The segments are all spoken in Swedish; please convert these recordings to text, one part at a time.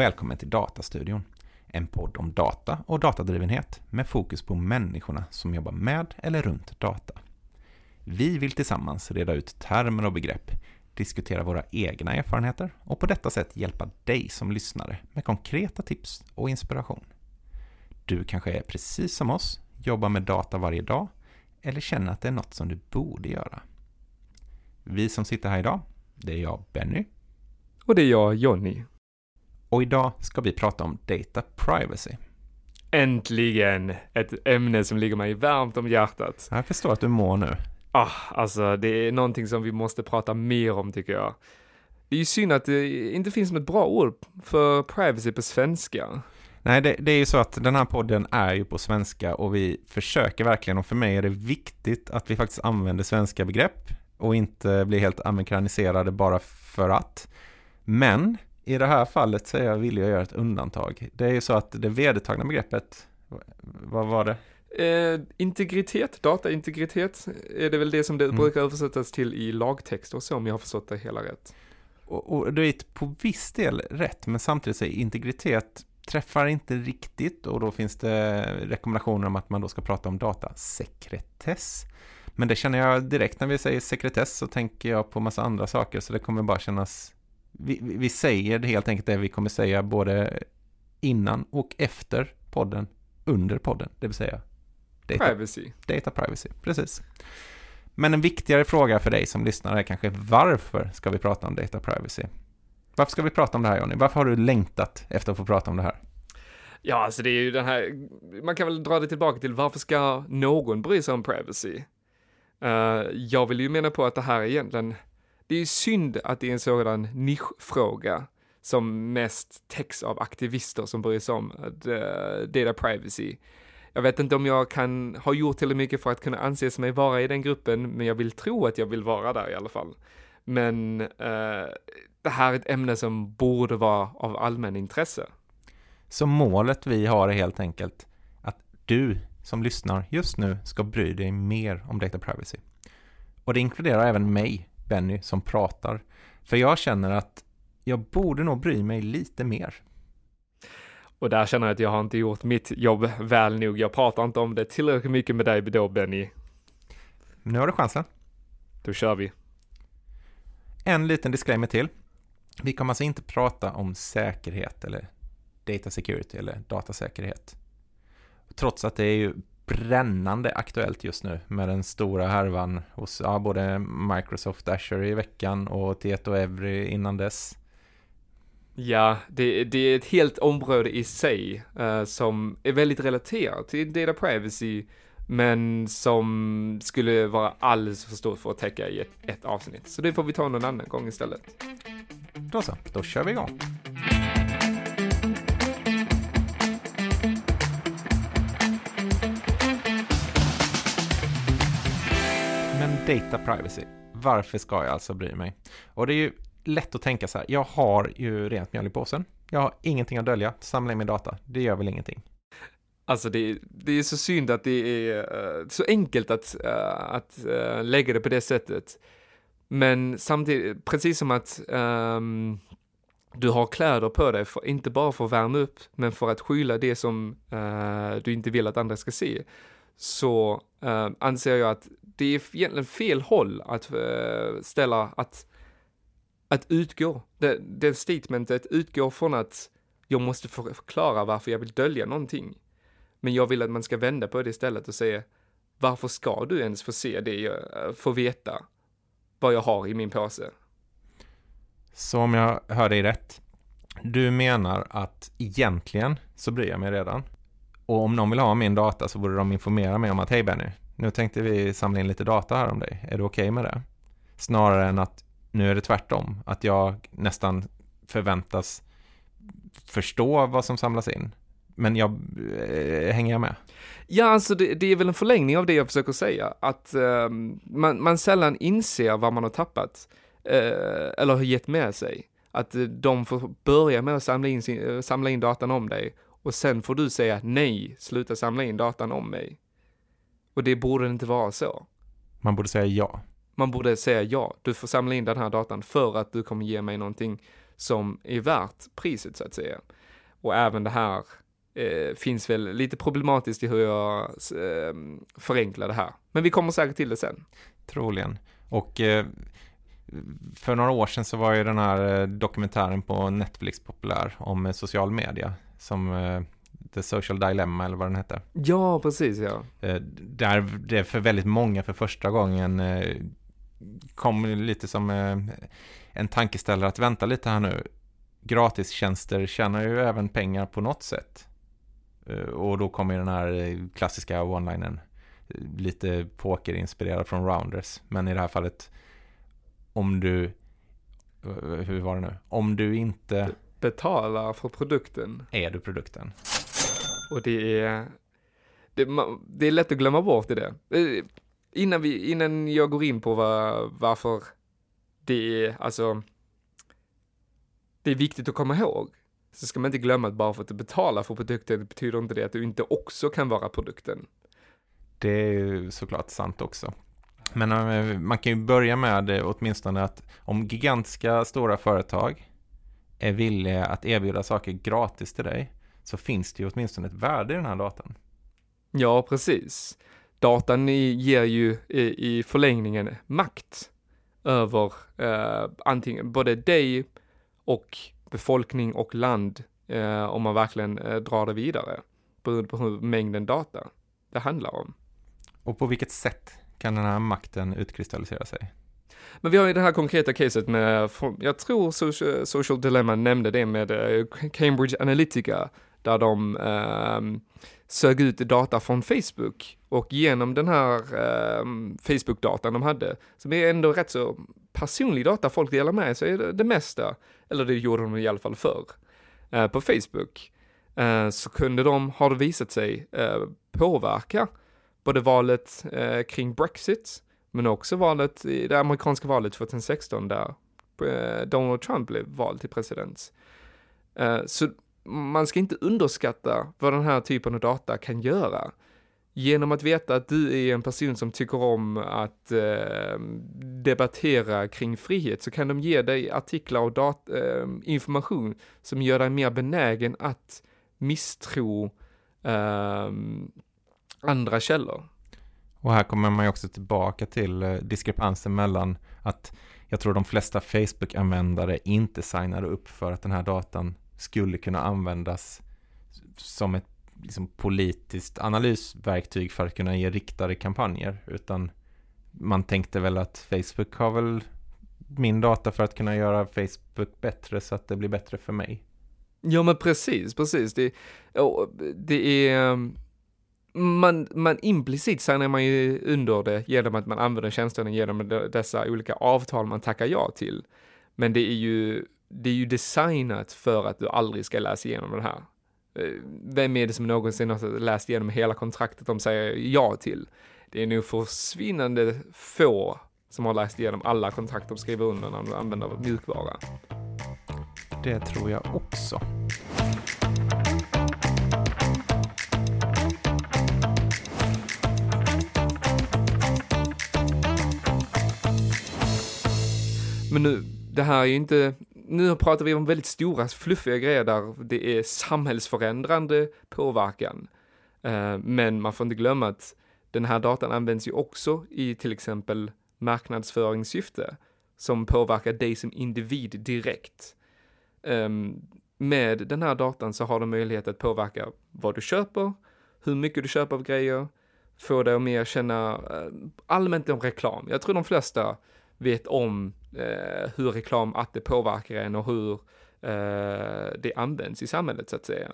Och välkommen till Datastudion. En podd om data och datadrivenhet med fokus på människorna som jobbar med eller runt data. Vi vill tillsammans reda ut termer och begrepp, diskutera våra egna erfarenheter och på detta sätt hjälpa dig som lyssnare med konkreta tips och inspiration. Du kanske är precis som oss, jobbar med data varje dag eller känner att det är något som du borde göra. Vi som sitter här idag, det är jag, Benny. Och det är jag, Jonny. Och idag ska vi prata om data privacy. Äntligen! Ett ämne som ligger mig varmt om hjärtat. Jag förstår att du mår nu. Ah, alltså det är någonting som vi måste prata mer om tycker jag. Det är ju synd att det inte finns något bra ord för privacy på svenska. Nej, det, det, är ju så att den här podden är ju på svenska och vi försöker verkligen och för mig är det viktigt att vi faktiskt använder svenska begrepp och inte blir helt amerikaniserade bara för att. Men i det här fallet så är jag villig att göra ett undantag. Det är ju så att det vedertagna begreppet, vad var det? Eh, integritet, dataintegritet, är det väl det som det mm. brukar översättas till i lagtext och så om jag har förstått det hela rätt. Och, och det är på viss del rätt, men samtidigt så är integritet träffar inte riktigt och då finns det rekommendationer om att man då ska prata om datasekretess. Men det känner jag direkt när vi säger sekretess så tänker jag på massa andra saker så det kommer bara kännas vi, vi säger helt enkelt det vi kommer säga både innan och efter podden, under podden, det vill säga data privacy. Data privacy, precis. Men en viktigare fråga för dig som lyssnar är kanske varför ska vi prata om data privacy? Varför ska vi prata om det här Johnny? Varför har du längtat efter att få prata om det här? Ja, alltså det är ju den här, man kan väl dra det tillbaka till varför ska någon bry sig om privacy? Uh, jag vill ju mena på att det här är egentligen, det är ju synd att det är en sådan nischfråga som mest täcks av aktivister som bryr sig om eh, data privacy. Jag vet inte om jag kan ha gjort tillräckligt mycket för att kunna anses mig vara i den gruppen, men jag vill tro att jag vill vara där i alla fall. Men uh, det här är ett ämne som borde vara av allmän intresse. Så målet vi har är helt enkelt att du som lyssnar just nu ska bry dig mer om data privacy. Och det inkluderar även mig, Benny, som pratar. För jag känner att jag borde nog bry mig lite mer. Och där känner jag att jag har inte gjort mitt jobb väl nog. Jag pratar inte om det tillräckligt mycket med dig då, Benny. Nu har du chansen. Då kör vi. En liten disclaimer till. Vi kommer alltså inte prata om säkerhet eller data security eller datasäkerhet. Trots att det är ju brännande aktuellt just nu med den stora härvan hos ja, både Microsoft Azure i veckan och Tieto Every innan dess. Ja, det, det är ett helt område i sig uh, som är väldigt relaterat till data privacy men som skulle vara alldeles för stort för att täcka i ett, ett avsnitt. Så det får vi ta någon annan gång istället. Då så, då kör vi igång. Data privacy, varför ska jag alltså bry mig? Och det är ju lätt att tänka så här, jag har ju rent mjöl i påsen. Jag har ingenting att dölja, samla in min data, det gör väl ingenting. Alltså det, det är så synd att det är uh, så enkelt att, uh, att uh, lägga det på det sättet. Men samtidigt, precis som att um, du har kläder på dig, för, inte bara för att värma upp, men för att skylla det som uh, du inte vill att andra ska se, så uh, anser jag att det är egentligen fel håll att uh, ställa, att, att utgå. Det, det statementet utgår från att jag måste förklara varför jag vill dölja någonting. Men jag vill att man ska vända på det istället och säga, varför ska du ens få se det, eh, få veta vad jag har i min påse? Så om jag hör dig rätt, du menar att egentligen så bryr jag mig redan. Och om någon vill ha min data så borde de informera mig om att hej Benny, nu tänkte vi samla in lite data här om dig. Är du okej okay med det? Snarare än att nu är det tvärtom, att jag nästan förväntas förstå vad som samlas in. Men jag, eh, hänger jag med? Ja, alltså det, det, är väl en förlängning av det jag försöker säga, att eh, man, man sällan inser vad man har tappat eh, eller har gett med sig. Att eh, de får börja med att samla in, sin, eh, samla in datan om dig och sen får du säga nej, sluta samla in datan om mig. Och det borde inte vara så. Man borde säga ja. Man borde säga ja, du får samla in den här datan för att du kommer ge mig någonting som är värt priset så att säga. Och även det här eh, finns väl lite problematiskt i hur jag eh, förenklar det här. Men vi kommer säkert till det sen. Troligen. Och eh, för några år sedan så var ju den här eh, dokumentären på Netflix populär om eh, social media som eh, The Social Dilemma eller vad den hette. Ja, precis ja. Där det för väldigt många för första gången kom lite som en tankeställare att vänta lite här nu. Gratistjänster tjänar ju även pengar på något sätt. Och då kommer den här klassiska one-linern lite pokerinspirerad från Rounders. Men i det här fallet om du, hur var det nu? Om du inte betalar för produkten. Är du produkten? Och det är, det, det är lätt att glömma bort i det. Eh, innan, vi, innan jag går in på var, varför det är, alltså, det är viktigt att komma ihåg. Så ska man inte glömma att bara för att du betalar för produkten betyder inte det att du inte också kan vara produkten. Det är ju såklart sant också. Men eh, man kan ju börja med eh, åtminstone att om gigantiska stora företag är villiga att erbjuda saker gratis till dig så finns det ju åtminstone ett värde i den här datan. Ja, precis. Datan ger ju i förlängningen makt över eh, antingen både dig och befolkning och land eh, om man verkligen eh, drar det vidare beroende på hur mängden data det handlar om. Och på vilket sätt kan den här makten utkristallisera sig. Men vi har ju det här konkreta caset med, jag tror Social, Dilemma nämnde det med eh, Cambridge Analytica, där de eh, sög ut data från Facebook och genom den här eh, Facebook-datan de hade, som är ändå rätt så personlig data folk delar med sig det, det mesta, eller det gjorde de i alla fall förr, eh, på Facebook, eh, så kunde de, har det visat sig, eh, påverka både valet eh, kring Brexit, men också valet i det amerikanska valet 2016 där eh, Donald Trump blev vald till president. Eh, så man ska inte underskatta vad den här typen av data kan göra. Genom att veta att du är en person som tycker om att eh, debattera kring frihet så kan de ge dig artiklar och dat- eh, information som gör dig mer benägen att misstro eh, andra källor. Och här kommer man ju också tillbaka till eh, diskrepansen mellan att jag tror de flesta Facebook-användare inte signade upp för att den här datan skulle kunna användas som ett liksom, politiskt analysverktyg för att kunna ge riktade kampanjer, utan man tänkte väl att Facebook har väl min data för att kunna göra Facebook bättre så att det blir bättre för mig. Ja men precis, precis. Det, det är mm, man, man implicit signar man ju under det genom att man använder tjänsterna genom dessa olika avtal man tackar ja till. Men det är ju, det är ju designat för att du aldrig ska läsa igenom det här. Eh, vem är det som någonsin har läst igenom hela kontraktet de säger ja till? Det är nog försvinnande få som har läst igenom alla kontrakt de skriver under när de använder mjukvara. Det tror jag också. Men nu, det här är ju inte, nu pratar vi om väldigt stora, fluffiga grejer där det är samhällsförändrande påverkan. Uh, men man får inte glömma att den här datan används ju också i till exempel marknadsföringssyfte som påverkar dig som individ direkt. Um, med den här datan så har du möjlighet att påverka vad du köper, hur mycket du köper av grejer, få dig att mer känna eh, allmänt om reklam. Jag tror de flesta vet om eh, hur reklam, att det påverkar en och hur eh, det används i samhället så att säga.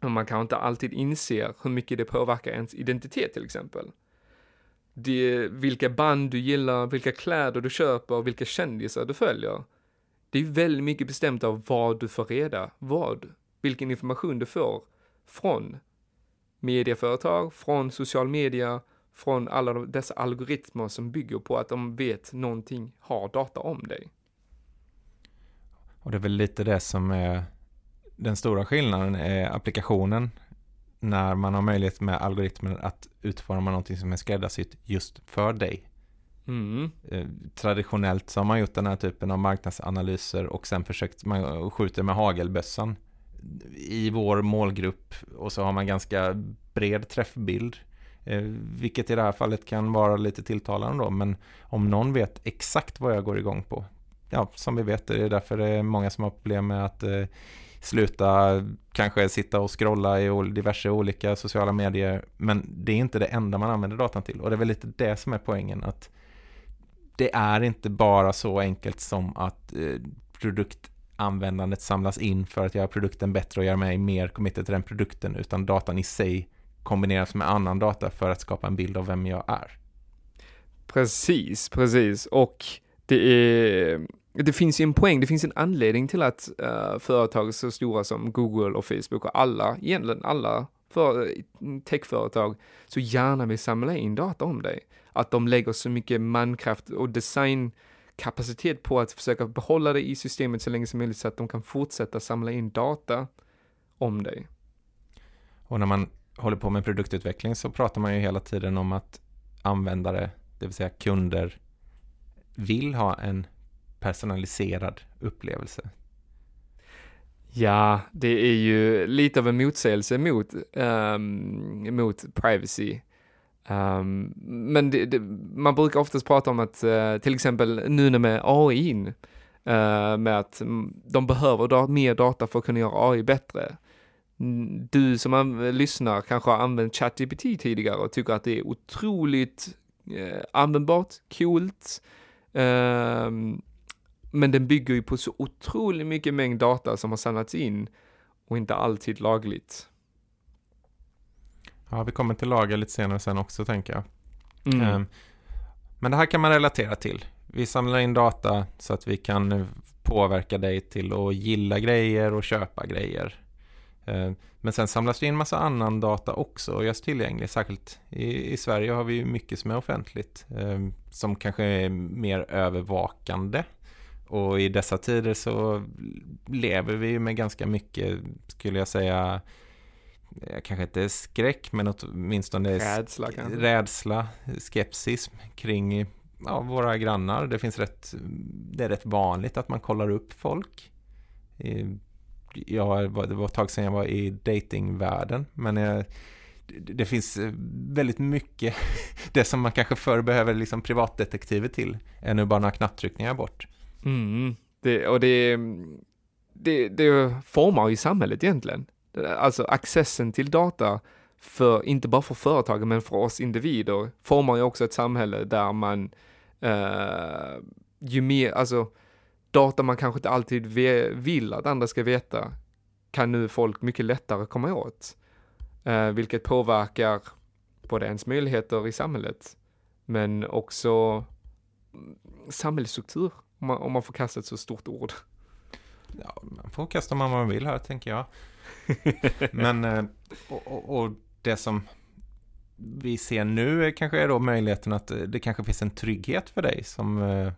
Och man kanske inte alltid inser hur mycket det påverkar ens identitet till exempel. Det, vilka band du gillar, vilka kläder du köper, vilka kändisar du följer. Det är väldigt mycket bestämt av vad du får reda, vad, vilken information du får från medieföretag, från social media, från alla dessa algoritmer som bygger på att de vet någonting, har data om dig. Och det är väl lite det som är den stora skillnaden är applikationen när man har möjlighet med algoritmer att utforma någonting som är skräddarsytt just för dig. Mm. Eh, traditionellt så har man gjort den här typen av marknadsanalyser och sen försökt, man skjuter med hagelbössan i vår målgrupp och så har man ganska bred träffbild. Eh, vilket i det här fallet kan vara lite tilltalande då, men om någon vet exakt vad jag går igång på, ja, som vi vet, det är därför det är många som har problem med att eh, sluta kanske sitta och scrolla i diverse olika sociala medier, men det är inte det enda man använder datan till. Och det är väl lite det som är poängen, att det är inte bara så enkelt som att eh, produktanvändandet samlas in för att göra produkten bättre och göra mig mer committed till den produkten, utan datan i sig kombineras med annan data för att skapa en bild av vem jag är. Precis, precis. Och det är, det finns ju en poäng, det finns en anledning till att uh, företag så stora som Google och Facebook och alla, egentligen alla för, techföretag så gärna vill samla in data om dig. Att de lägger så mycket mankraft och designkapacitet på att försöka behålla dig i systemet så länge som möjligt så att de kan fortsätta samla in data om dig. Och när man håller på med produktutveckling så pratar man ju hela tiden om att användare, det vill säga kunder, vill ha en personaliserad upplevelse. Ja, det är ju lite av en motsägelse mot, um, mot privacy. Um, men det, det, man brukar oftast prata om att uh, till exempel nu med AI uh, eh, med att de behöver da mer data för att kunna göra AI bättre. Du som lyssnar kanske har använt ChatGPT tidigare och tycker att det är otroligt uh, användbart, coolt, um, men den bygger ju på så otroligt mycket mängd data som har samlats in och inte alltid lagligt. Ja, vi kommer till lager lite senare sen också tänker jag. Mm. Um, men det här kan man relatera till. Vi samlar in data så att vi kan påverka dig till att gilla grejer och köpa grejer. Um, men sen samlas det in massa annan data också och görs tillgänglig. Särskilt i, i Sverige har vi mycket som är offentligt. Um, som kanske är mer övervakande och i dessa tider så lever vi med ganska mycket, skulle jag säga, kanske inte skräck, men åtminstone rädsla, rädsla skepsis kring ja, våra grannar. Det, finns rätt, det är rätt vanligt att man kollar upp folk. Jag, det var ett tag sedan jag var i datingvärlden, men jag, det finns eh, väldigt mycket, det som man kanske förr behöver liksom privatdetektiver till, är nu bara några knapptryckningar bort. Mm. Det, och det, det, det formar ju samhället egentligen. Alltså accessen till data, för, inte bara för företagen men för oss individer, formar ju också ett samhälle där man, uh, ju mer, alltså data man kanske inte alltid vill att andra ska veta, kan nu folk mycket lättare komma åt. Uh, vilket påverkar både ens möjligheter i samhället, men också samhällsstruktur om man, om man får kasta ett så stort ord. Ja, man får kasta vad man vill här, tänker jag. Men, eh, och, och, och, det som vi ser nu kanske är då möjligheten att eh, det kanske finns en trygghet för dig som eh,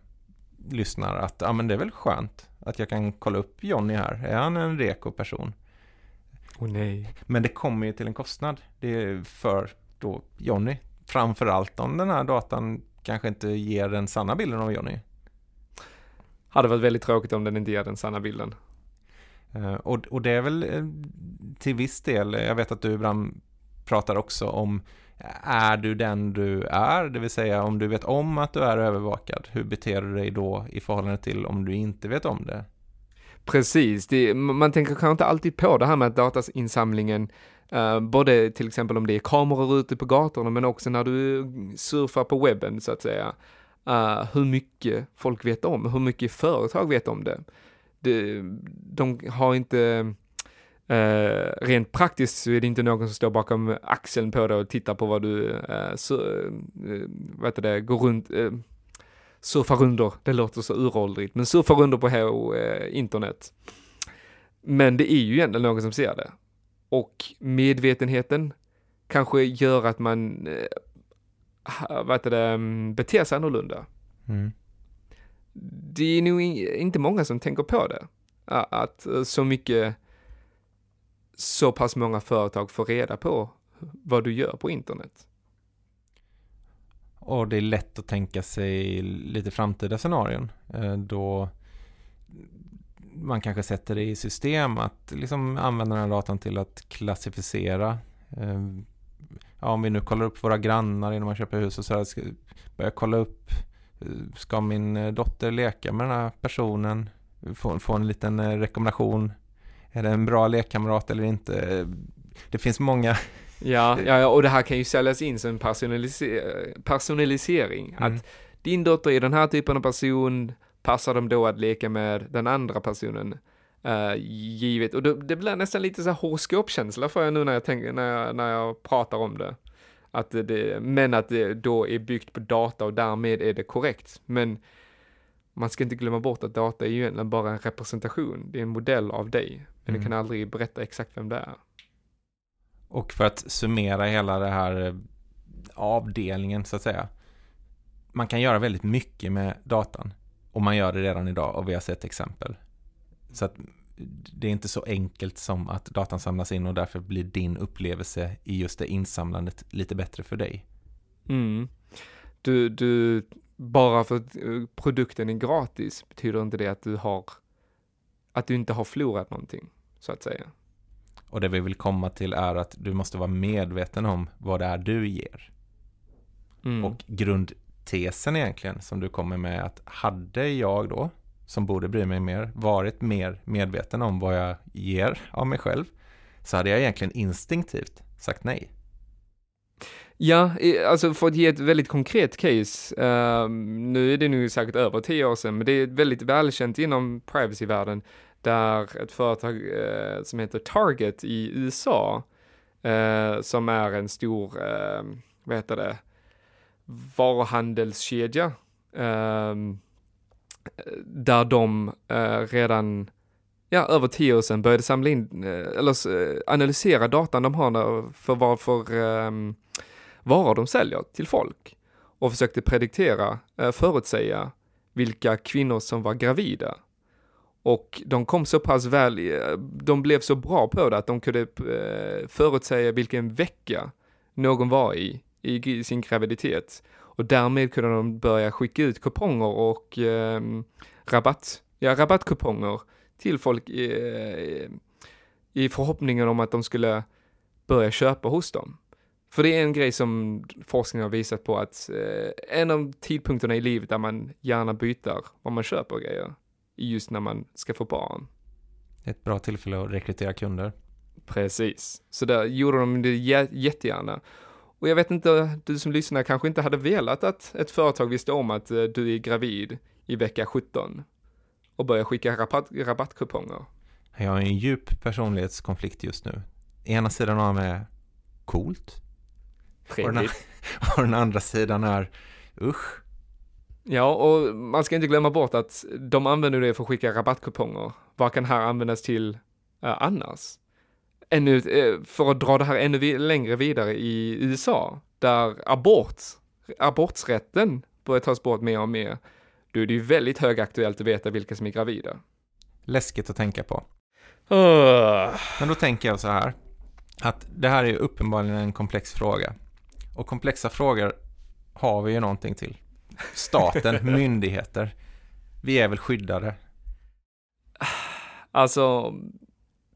lyssnar. Att ja, men det är väl skönt att jag kan kolla upp Jonny här. Är han en reko person? Oh, nej. Men det kommer ju till en kostnad. Det är för då Jonny. Framförallt om den här datan kanske inte ger den sanna bilden av Jonny. Hade varit väldigt tråkigt om den inte ger den sanna bilden. Uh, och, och det är väl uh, till viss del, jag vet att du ibland pratar också om är du den du är, det vill säga om du vet om att du är övervakad, hur beter du dig då i förhållande till om du inte vet om det? Precis, det, man tänker kanske inte alltid på det här med datainsamlingen, uh, både till exempel om det är kameror ute på gatorna, men också när du surfar på webben så att säga uh, hur mycket folk vet om, hur mycket företag vet om det. det de har inte, uh, rent praktiskt så är det inte någon som står bakom axeln på det och tittar på vad du, uh, så, vad heter det, går runt, uh, surfar under, det låter så uråldrigt, men surfar under på här, internet. Men det är ju egentligen någon som ser det. Och medvetenheten kanske gör att man vad heter det, mm, beter sig annorlunda. Mm. Det är nog inte många som tänker på det. Att så mycket, så pass många företag får reda på vad du gör på internet. och det är lätt att tänka sig lite framtida scenarion eh, då man kanske sätter det i system att liksom använda den här datan till att klassificera eh, ja, om vi nu kollar upp våra grannar innan man köper hus och så där. börja kolla upp eh, ska min dotter leka med den här personen få, få en liten rekommendation är det en bra lekkamrat eller inte det finns många Ja, ja, och det här kan ju säljas in som personalise personalisering. Mm. Att din dotter är den här typen av person, passar de då att leka med den andra personen? Uh, givet, och det, det blir nästan lite så här horoskopkänsla för jag nu när jag, tänker, när jag, när jag pratar om det. Att det, men att det då är byggt på data och därmed är det korrekt. Men man ska inte glömma bort att data är ju egentligen bara en representation, det är en modell av dig. Men mm. det kan aldrig berätta exakt vem det är. Och för att summera hela det här eh, avdelningen så att säga. Man kan göra väldigt mycket med datan. Och man gör det redan idag och vi har sett exempel. Så att det är inte så enkelt som att datan samlas in och därför blir din upplevelse i just det insamlandet lite bättre för dig. Mm. Du, du, bara för att eh, produkten är gratis betyder inte det att du har, att du inte har förlorat någonting, så att säga. Och det vi vill komma till är att du måste vara medveten om vad det är du ger. Mm. Och grundtesen egentligen som du kommer med att hade jag då, som borde bry mig mer, varit mer medveten om vad jag ger av mig själv, så hade jag egentligen instinktivt sagt nej. Ja, alltså för att ge ett väldigt konkret case, uh, nu är det nu säkert över tio år sedan, men det är väldigt välkänt inom privacyvärlden där ett företag eh, som heter Target i USA, eh, som är en stor, eh, vad heter det, varuhandelskedja, ehm, där de eh, redan ja, över tio år sedan började samla in, eh, eller eh, analysera datan de har för vad för um, varor de säljer till folk och försökte prediktera, eh, förutsäga vilka kvinnor som var gravida och de kom så pass väl, eh, de blev så bra på det att de kunde eh, förutsäga vilken vecka någon var i, i sin graviditet. Och därmed kunde de börja skicka ut kuponger och eh, rabatt, ja, rabattkuponger till folk i, i förhoppningen om att de skulle börja köpa hos dem. För det är en grej som forskningen har visat på att eh, en av tidpunkterna i livet där man gärna byter vad man köper och grejer just när man ska få barn. Ett bra tillfälle att rekrytera kunder. Precis, så där gjorde de det jättegärna. Och jag vet inte, du som lyssnar kanske inte hade velat att ett företag visste om att eh, du är gravid i vecka 17 och börjar skicka rabatt, rabattkuponger. Jag har en djup personlighetskonflikt just nu. Ena sidan av mig är coolt. Trevligt. Och den, och den andra sidan är usch, Ja, och man ska inte glömma bort att de använder det för att skicka rabattkuponger. Vad kan här användas till uh, annars? Ännu, uh, för att dra det här ännu vi längre vidare i USA, där abort, abortsrätten börjar tas bort mer och mer, då är det ju väldigt högaktuellt att veta vilka som är gravida. Läskigt att tänka på. Uh. Men då tänker jag så här, att det här är ju uppenbarligen en komplex fråga. Och komplexa frågor har vi ju någonting till staten, myndigheter. Vi är väl skyddade? Alltså,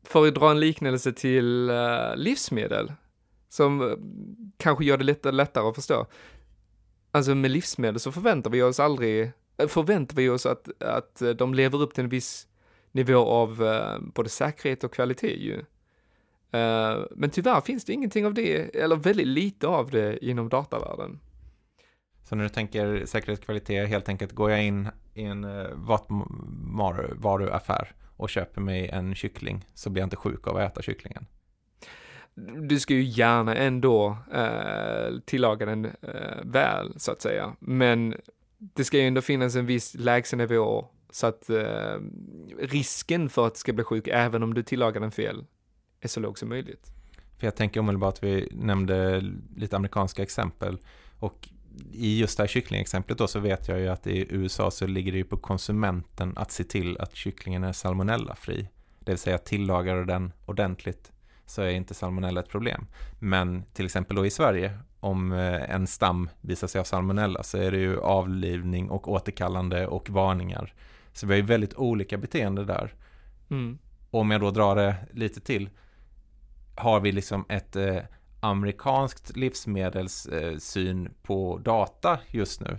för att dra en liknelse till eh, livsmedel, som eh, kanske gör det lite lättare att förstå. Alltså med livsmedel så förväntar vi oss aldrig, eh, förväntar vi oss att, att de lever upp till en viss nivå av både säkerhet och kvalitet ju. men tyvärr finns det ingenting av det, eller väldigt lite av det inom datavärlden. Så när du tänker säkerhetskvalitet, helt enkelt går jag in i en eh, varuaffär och köper mig en kyckling så blir jag inte sjuk av att äta kycklingen. Du ska ju gärna ändå eh, tillaga den eh, väl, så att säga. Men det ska ju ändå finnas en viss lägstanivå så att eh, risken för att det ska bli sjuk, även om du tillagar den fel, är så låg som möjligt. För jag tänker omedelbart att vi nämnde lite amerikanska exempel och i just det här kycklingexemplet då så vet jag ju att i USA så ligger det ju på konsumenten att se till att kycklingen är salmonellafri. Det vill säga tillagar du den ordentligt så är inte salmonella ett problem. Men till exempel då i Sverige, om eh, en stam visar sig ha salmonella så är det ju avlivning och återkallande och varningar. Så vi har ju väldigt olika beteende där. Mm. Om jag då drar det lite till har vi liksom ett eh, amerikanskt livsmedelssyn på data just nu.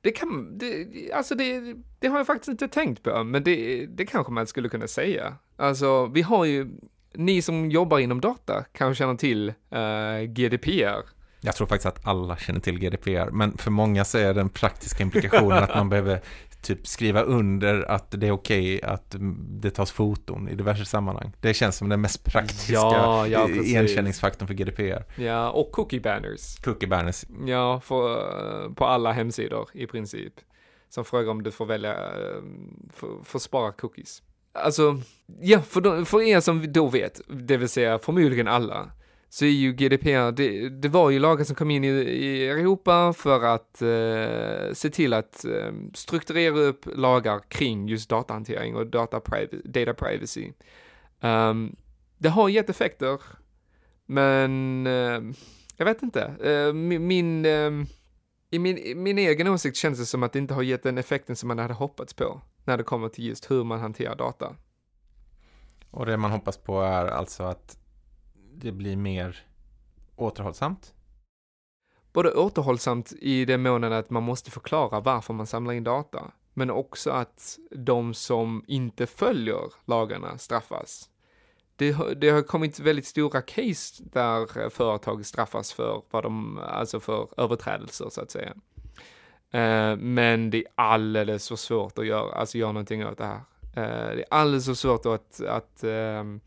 Det kan, det, alltså det, det har jag faktiskt inte tänkt på, men det, det kanske man skulle kunna säga. Alltså, vi har ju, ni som jobbar inom data kanske känner till uh, GDPR. Jag tror faktiskt att alla känner till GDPR, men för många så är den praktiska implikationen att man behöver typ skriva under att det är okej okay att det tas foton i diverse sammanhang. Det känns som den mest praktiska ja, ja, igenkänningsfaktorn för GDPR. Ja, och cookie banners. Cookie banners. Ja, för, på alla hemsidor i princip. Som frågar om du får välja, får, får spara cookies. Alltså, ja, för, de, för er som då vet, det vill säga förmodligen alla, så är ju GDPR, det, det var ju lagar som kom in i, i Europa för att eh, se till att eh, strukturera upp lagar kring just datahantering och data, privacy, data privacy. Um, det har gett effekter, men eh, jag vet inte. Eh, min, eh, min i min, min egen åsikt känns det som att det inte har gett den effekten som man hade hoppats på när det kommer till just hur man hanterar data. Och det man hoppas på är alltså att det blir mer återhållsamt? Både återhållsamt i den månen att man måste förklara varför man samlar in data, men också att de som inte följer lagarna straffas. Det, det har kommit väldigt stora case där företag straffas för vad de, alltså för överträdelser så att säga. Eh, men det är alldeles för svårt att göra, alltså göra någonting åt det här. Eh, det är alldeles för svårt att, att ehm,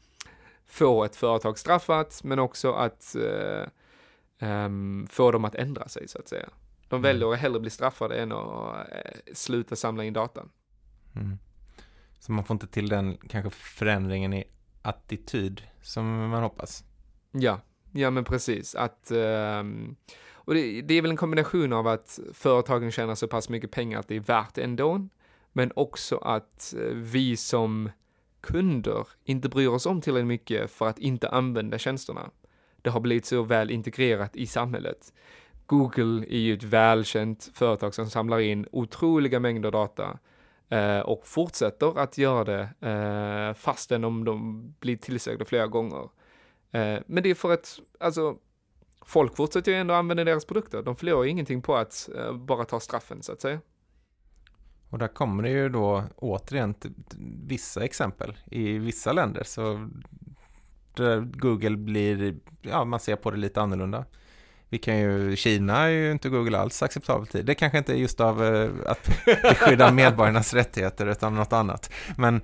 få ett företag straffat, men också att um, få dem att ändra sig så att säga. De mm. väljer att hellre bli straffade än att uh, sluta samla in datan. Mm. Så man får inte till den kanske förändringen i attityd som man hoppas? Ja, ja men precis. Att, um, och det, det, är väl en kombination av att företagen tjänar så pass mycket pengar att det är värt ändå, men också att eh, vi som kunder inte bryr oss om tillräckligt mycket för att inte använda tjänsterna. Det har blivit så väl integrerat i samhället. Google är ju ett välkänt företag som samlar in otroliga mängder data eh, och fortsätter att göra det eh, fastän om de blir tillsagda flera gånger. Eh, men det är för att, alltså, folk fortsätter ju ändå använda deras produkter. De förlorar ju ingenting på att eh, bara ta straffen så att säga. Och där kommer det ju då återigen vissa exempel. I vissa länder så Google blir, ja man ser på det lite annorlunda. Vi kan ju, Kina är ju inte Google alls acceptabelt i. Det kanske inte är just av eh, att beskydda medborgarnas rättigheter utan något annat. Men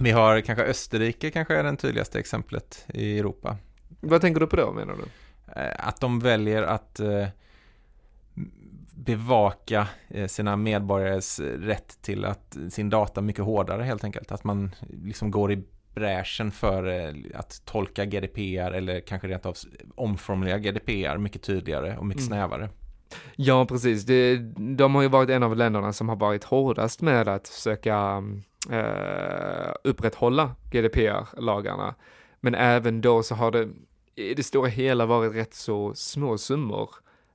vi har kanske Österrike kanske är det tydligaste exemplet i Europa. Vad tänker du på då menar du? Eh, att de väljer att eh, bevaka eh, sina medborgares rätt till att sin data mycket hårdare helt enkelt. Att man liksom går i bräschen för eh, att tolka GDPR eller kanske rent av omformulera GDPR mycket tydligare och mycket mm. snävare. Ja, precis. Det, de har ju varit en av länderna som har varit hårdast med att försöka eh, upprätthålla GDPR-lagarna. Men även då så har det i det stora hela varit rätt så små summor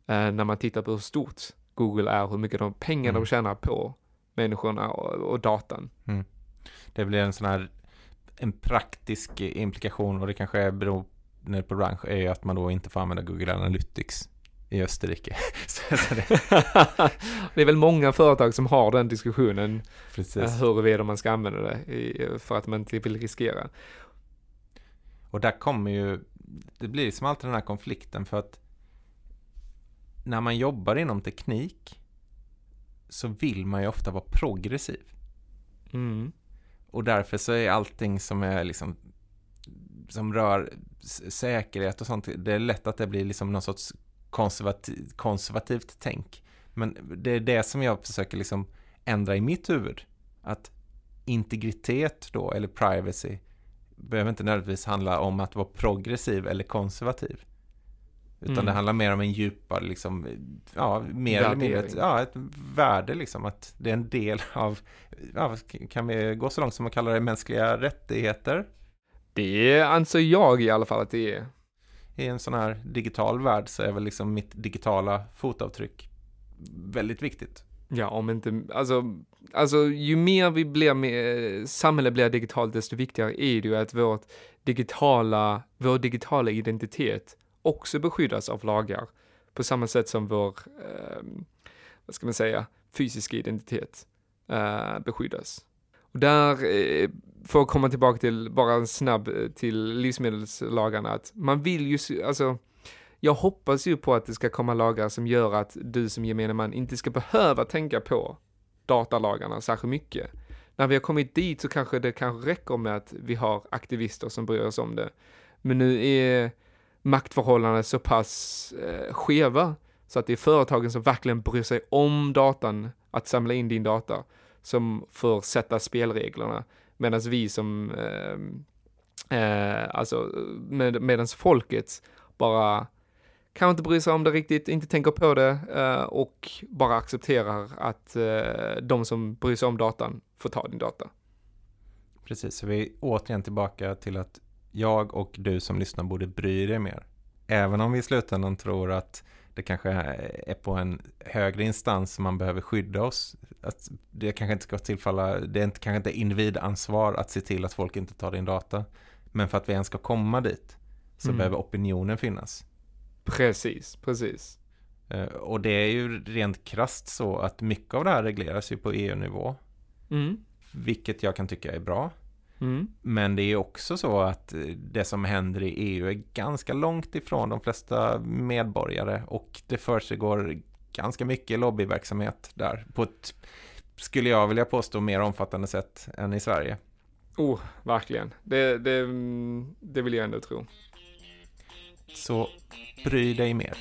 när man tittar på hur stort Google är, hur mycket de pengar mm. de tjänar på människorna och, och datan. Mm. Det blir en sån här en praktisk implikation och det kanske beror på bransch är ju att man då inte får använda Google Analytics i Österrike. det... är väl många företag som har den diskussionen Precis. Eh, huruvida man ska använda det för att man inte vill riskera. Och där kommer ju, det blir som alltid den här konflikten för att när man jobbar inom teknik så vill man ju ofta vara progressiv. Mm. Och därför så är allting som är liksom som rör säkerhet och sånt, det är lätt att det blir liksom någon sorts konservativ, konservativt tänk. Men det är det som jag försöker liksom ändra i mitt huvud. Att integritet då, eller privacy, behöver inte nödvändigtvis handla om att vara progressiv eller konservativ. Utan mm. det handlar mer om en djupare, liksom, ja, mer eller mindre ja, ett värde liksom. Att det är en del av, ja, kan vi gå så långt som att kalla det mänskliga rättigheter? Det anser jag i alla fall att det är. i en sån här digital värld så är väl liksom mitt digitala fotavtryck väldigt viktigt. Ja, om inte, alltså, alltså ju mer vi blir, med, samhället blir digitalt, desto viktigare är det ju att vårt digitala, vår digitala identitet också beskyddas av lagar. På samma sätt som vår, eh, vad ska man säga, fysiska identitet eh, beskyddas. Och där, eh, för att komma tillbaka till, bara en snabb eh, till livsmedelslagarna, att man vill ju, alltså, jag hoppas ju på att det ska komma lagar som gör att du som gemene man inte ska behöva tänka på datalagarna särskilt mycket. När vi har kommit dit så kanske det kanske räcker med att vi har aktivister som bryr oss om det. Men nu är maktförhållandena så pass eh, skeva så att det är företagen som verkligen bryr sig om datan, att samla in din data, som får sätta spelreglerna. Medan vi som, eh, eh, alltså med, medans folket bara kanske inte bryr sig om det riktigt, inte tänker på det eh, och bara accepterar att eh, de som bryr sig om datan får ta din data. Precis, så vi är återigen tillbaka till att jag och du som lyssnar borde bry dig mer. Även om vi i slutändan tror att det kanske är på en högre instans som man behöver skydda oss. Att det kanske inte ska tillfalla, det är inte, kanske inte individansvar att se till att folk inte tar din data. Men för att vi ens ska komma dit så mm. behöver opinionen finnas. Precis, precis. Eh, och det är ju rent krast så att mycket av det här regleras ju på EU-nivå. Mm. Vilket jag kan tycka är bra. Mm. Men det är också så att eh, det som händer i EU är ganska långt ifrån de flesta medborgare och det försiggår ganska mycket lobbyverksamhet där på ett, skulle jag vilja påstå, mer omfattande sätt än i Sverige. Oh, verkligen. Det, det, mm, det vill jag ändå tro. Så bry dig mer.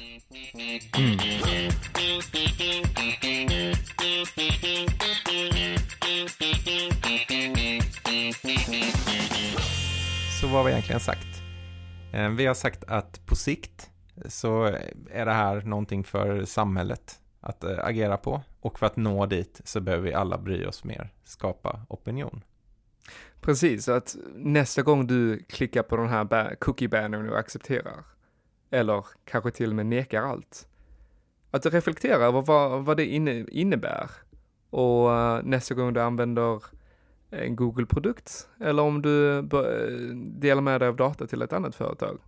Mm. Så vad har vi egentligen sagt? Eh, vi har sagt att på sikt så är det här någonting för samhället att eh, agera på. Och för att nå dit så behöver vi alla bry oss mer, skapa opinion. Precis, att nästa gång du klickar på den här cookie-bannern och accepterar, eller kanske till och med nekar allt, att du reflekterar över vad, vad det inne, innebär. Och uh, nästa gång du använder en Google-produkt, eller om du delar med dig av data till ett annat företag,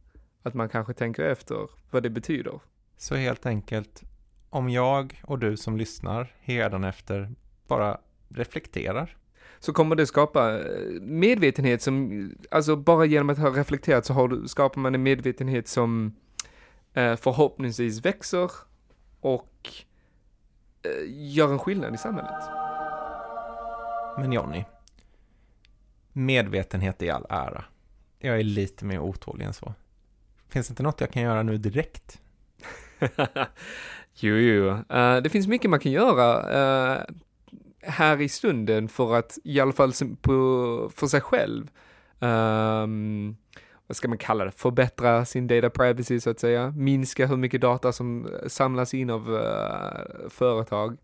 att man kanske tänker efter vad det betyder. Så helt enkelt, om jag och du som lyssnar efter bara reflekterar så kommer det skapa eh, medvetenhet som, alltså bara genom att ha reflekterat så har du, skapar man en medvetenhet som eh, förhoppningsvis växer och eh, gör en skillnad i samhället. Men Jonny, medvetenhet i all ära. Jag är lite mer otålig än så. Finns det inte något jag kan göra nu direkt? jo, jo. Uh, det finns mycket man kan göra uh, här i stunden för att, i alla fall på, för sig själv, um, vad ska man kalla det, förbättra sin data privacy så att säga, minska hur mycket data som eh, samlas in av uh, företag.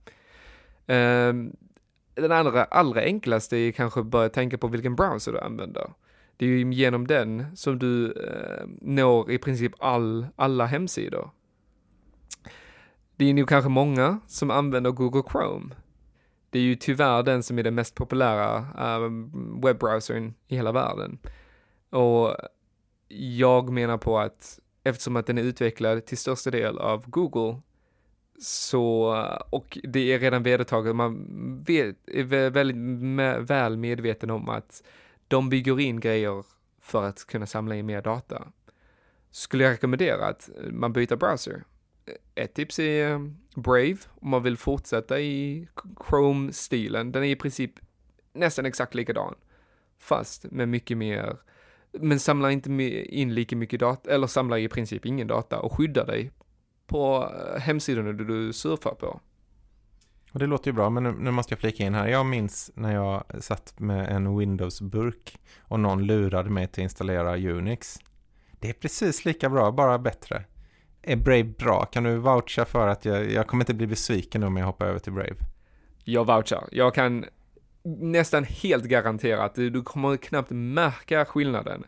Um, den andra, allra enklaste är kanske att börja tänka på vilken browser du använder. Det är ju genom den som du uh, når i princip all, alla hemsidor. Det är nog kanske många som använder Google Chrome. Det är ju tyvärr den som är den mest populära uh, webbrowsern i hela världen. Och jag menar på att eftersom att den är utvecklad till största del av Google så, och det är redan vedertaget, man vet, är väldigt väl medveten om att de bygger in grejer för att kunna samla in mer data. Skulle jag rekommendera att man byter browser. Ett tips är eh, Brave, om man vill fortsätta i Chrome-stilen. Den är i princip nästan exakt likadan. Fast med mycket mer men samlar inte in lika mycket data, eller samlar i princip ingen data och skyddar dig på eh, hemsidorna du surfar på. Och det låter ju bra, men nu, nu, måste jag flika in här. Jag minns när jag satt med en Windows-burk och någon lurade mig till att installera Unix. Det är precis lika bra, bara bättre. Är Brave bra? Kan du voucha för att jag, jag kommer inte bli besviken om jag hoppar över till Brave? Jag vouchar. Jag kan nästan helt garanterat, du, du kommer knappt märka skillnaden.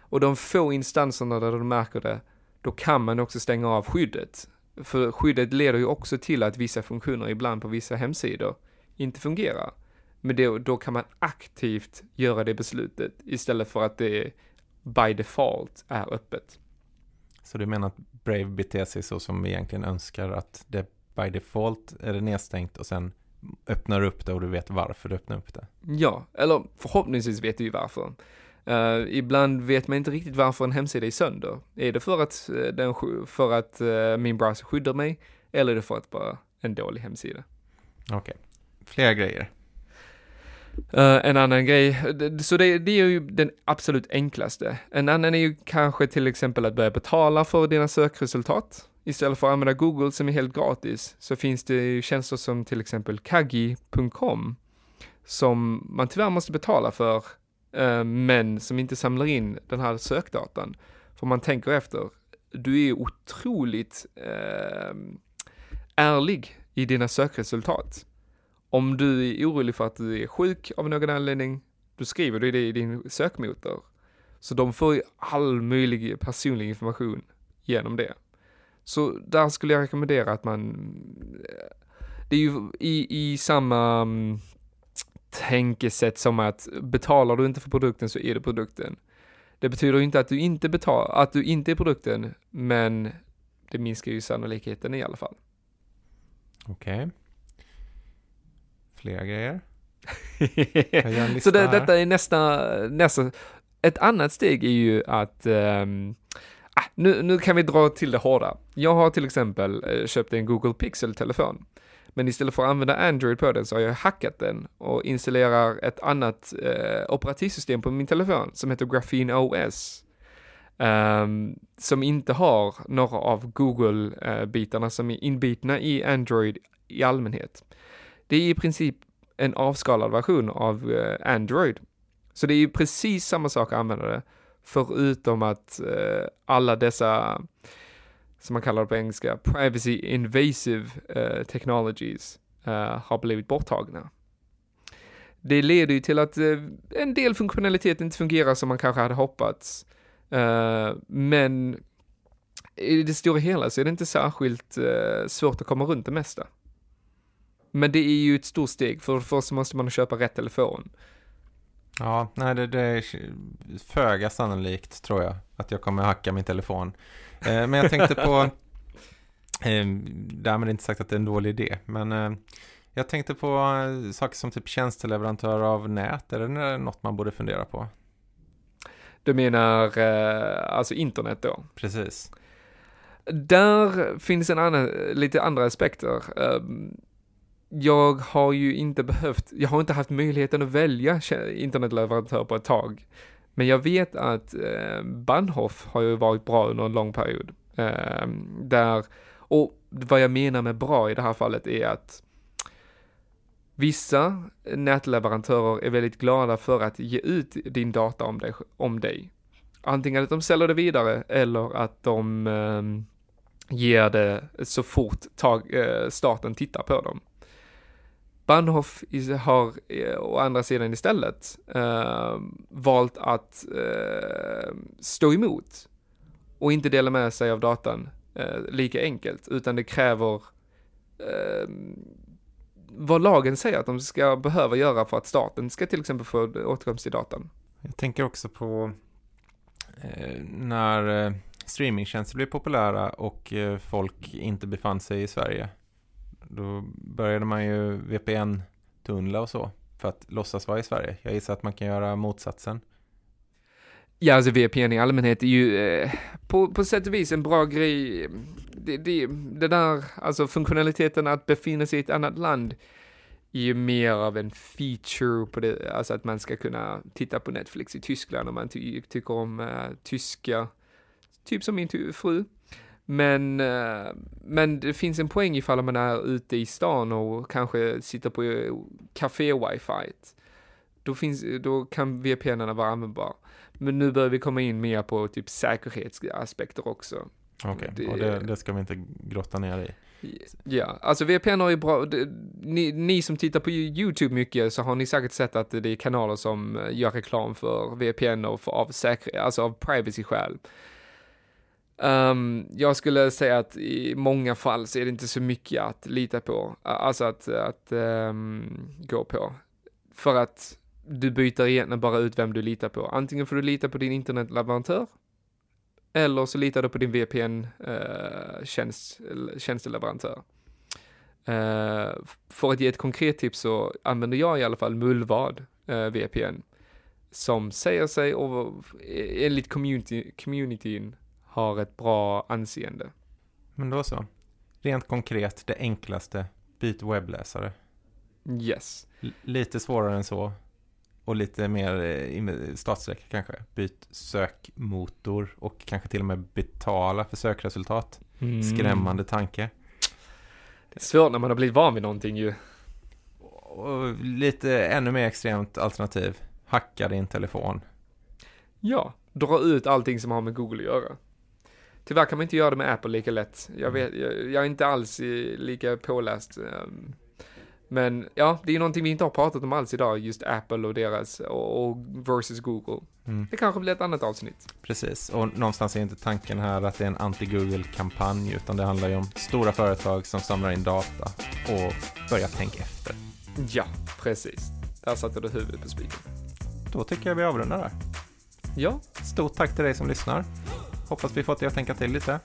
Och de få instanserna där du märker det, då kan man också stänga av skyddet. För skyddet leder ju också till att vissa funktioner ibland på vissa hemsidor inte fungerar. Men det, då kan man aktivt göra det beslutet istället för att det by default är öppet. Så du menar att Brave beter sig så som vi egentligen önskar att det by default är det nedstängt och sen öppnar upp det och du vet varför du öppnar upp det? Ja, eller förhoppningsvis vet du ju varför. Uh, ibland vet man inte riktigt varför en hemsida är sönder. Är det för att, uh, den, för att uh, min browser skyddar mig eller är det för att bara en dålig hemsida? Okej, okay. flera grejer. En annan grej, så det, det, är ju den absolut enklaste. En annan är ju kanske till exempel att börja betala för dina sökresultat. Istället för att använda Google som är helt gratis så finns det ju tjänster som till exempel kagi.com som man tyvärr måste betala för eh, men som inte samlar in den här sökdatan. För man tänker efter, du är otroligt eh, ärlig i dina sökresultat. Om du är orolig för att du är sjuk av någon anledning, då skriver du det i din sökmotor. Så de får ju all möjlig personlig information genom det. Så där skulle jag rekommendera att man, det är ju i, i samma um, tänkesätt som att betalar du inte för produkten så är det produkten. Det betyder inte att du inte betalar, att du inte är produkten, men det minskar ju sannolikheten i alla fall. Okej. Okay flera grejer. så det, detta är nästa, nästa, ett annat steg är ju att um, ah, nu, nu kan vi dra till det hårda. Jag har till exempel eh, köpt en Google Pixel-telefon. Men istället för att använda Android på den så har jag hackat den och installerar ett annat eh, operativsystem på min telefon som heter Graphene OS. Um, ehm, som inte har några av Google-bitarna eh, som är inbitna i Android i allmänhet. Det är i princip en avskalad version av eh, Android. Så det är ju precis samma sak att använda det, förutom att eh, alla dessa, som man kallar det på engelska, privacy invasive eh, technologies eh, har blivit borttagna. Det leder ju till att eh, en del funktionalitet inte fungerar som man kanske hade hoppats. Eh, men i det stora hela så är det inte särskilt eh, svårt att komma runt det mesta. Men det är ju ett stort steg, för först måste man köpa rätt telefon. Ja, nej det, det är föga sannolikt tror jag att jag kommer hacka min telefon. Eh, men jag tänkte på, eh, därmed inte sagt att det är en dålig idé, men eh, jag tänkte på eh, saker som typ tjänsteleverantör av nät, är det något man borde fundera på? Du menar eh, alltså internet då? Precis. Där finns en annan, lite andra aspekter. Jag har ju inte behövt, jag har inte haft möjligheten att välja internetleverantör på ett tag. Men jag vet att eh, Bahnhof har ju varit bra under en lång period. Eh, där, och vad jag menar med bra i det här fallet är att vissa nätleverantörer är väldigt glada för att ge ut din data om dig. Om dig. Antingen att de säljer det vidare eller att de eh, ger det så fort tag, eh, staten tittar på dem. Bahnhof har eh, å andra sidan istället eh, valt att eh, stå emot och inte dela med sig av datan eh, lika enkelt, utan det kräver eh, vad lagen säger att de ska behöva göra för att staten ska till exempel få åtkomst till datan. Jag tänker också på eh, när eh, streamingtjänster blev populära och eh, folk inte befann sig i Sverige då började man ju VPN-tunnla och så för att låtsas vara i Sverige. Jag gissar att man kan göra motsatsen. Ja, alltså VPN i allmänhet är ju eh, på, på sätt och vis en bra grej. Det, det, det där, alltså funktionaliteten att befinna sig i ett annat land är ju mer av en feature på det, alltså att man ska kunna titta på Netflix i Tyskland om man ty tycker om eh, tyska, typ som min fru. Men, eh, men det finns en poäng ifall man är ute i stan och kanske sitter på café-wifi. Då, finns, då kan VPN vara användbara. Men nu börjar vi komma in mer på typ säkerhetsaspekter också. Okej, okay. och det, det, ska vi inte grotta ner i. Ja, alltså VPN har ju bra, ni, ni, som tittar på YouTube mycket så har ni säkert sett att det är kanaler som gör reklam för VPN och för, av säkerhet, alltså av privacy-skäl. Um, jag skulle säga att i många fall så är det inte så mycket att lita på, alltså att, att um, gå på. För att du byter egentligen bara ut vem du litar på. Antingen får du lita på din internetleverantör, eller så litar du på din VPN-tjänsteleverantör. Eh, uh, eh, uh, för att ge ett konkret tips så använder jag i alla fall Mullvad eh, uh, VPN, som säger sig, och enligt community, communityn, har ett bra anseende. Men då så. Rent konkret, det enklaste, byt webbläsare. Yes. L lite svårare än så. Och lite mer eh, startsträcka kanske. Byt sökmotor och kanske till och med betala för sökresultat. Mm. Skrämmande tanke. Det är svårt när man har blivit van vid någonting ju. Och lite ännu mer extremt alternativ. Hacka din telefon. Ja, dra ut allting som har med Google att göra. Tyvärr kan man inte göra det med Apple lika lätt. Jag, vet, jag, jag är inte alls lika påläst. Ehm, men ja, det är någonting vi inte har pratat om alls idag, just Apple och deras, och, och versus Google. Mm. Det kanske blir ett annat avsnitt. Precis, och någonstans är inte tanken här att det är en anti-Google-kampanj, utan det handlar ju om stora företag som samlar in data och börjar tänka efter. Ja, precis. Där satte du huvudet på spiken. Då tycker jag vi avrundar där. Ja. Stort tack till dig som lyssnar. Hoppas vi fått dig att tänka till lite.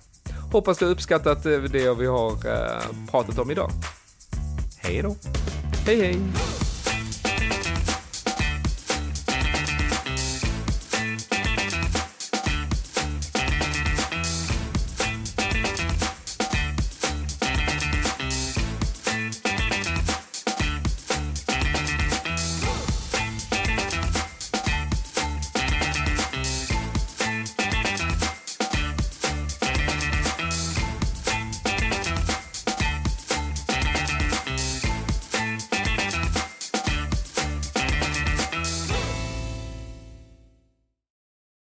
Hoppas du uppskattat eh, det vi har eh, pratat om idag. Hej då. Hej hej.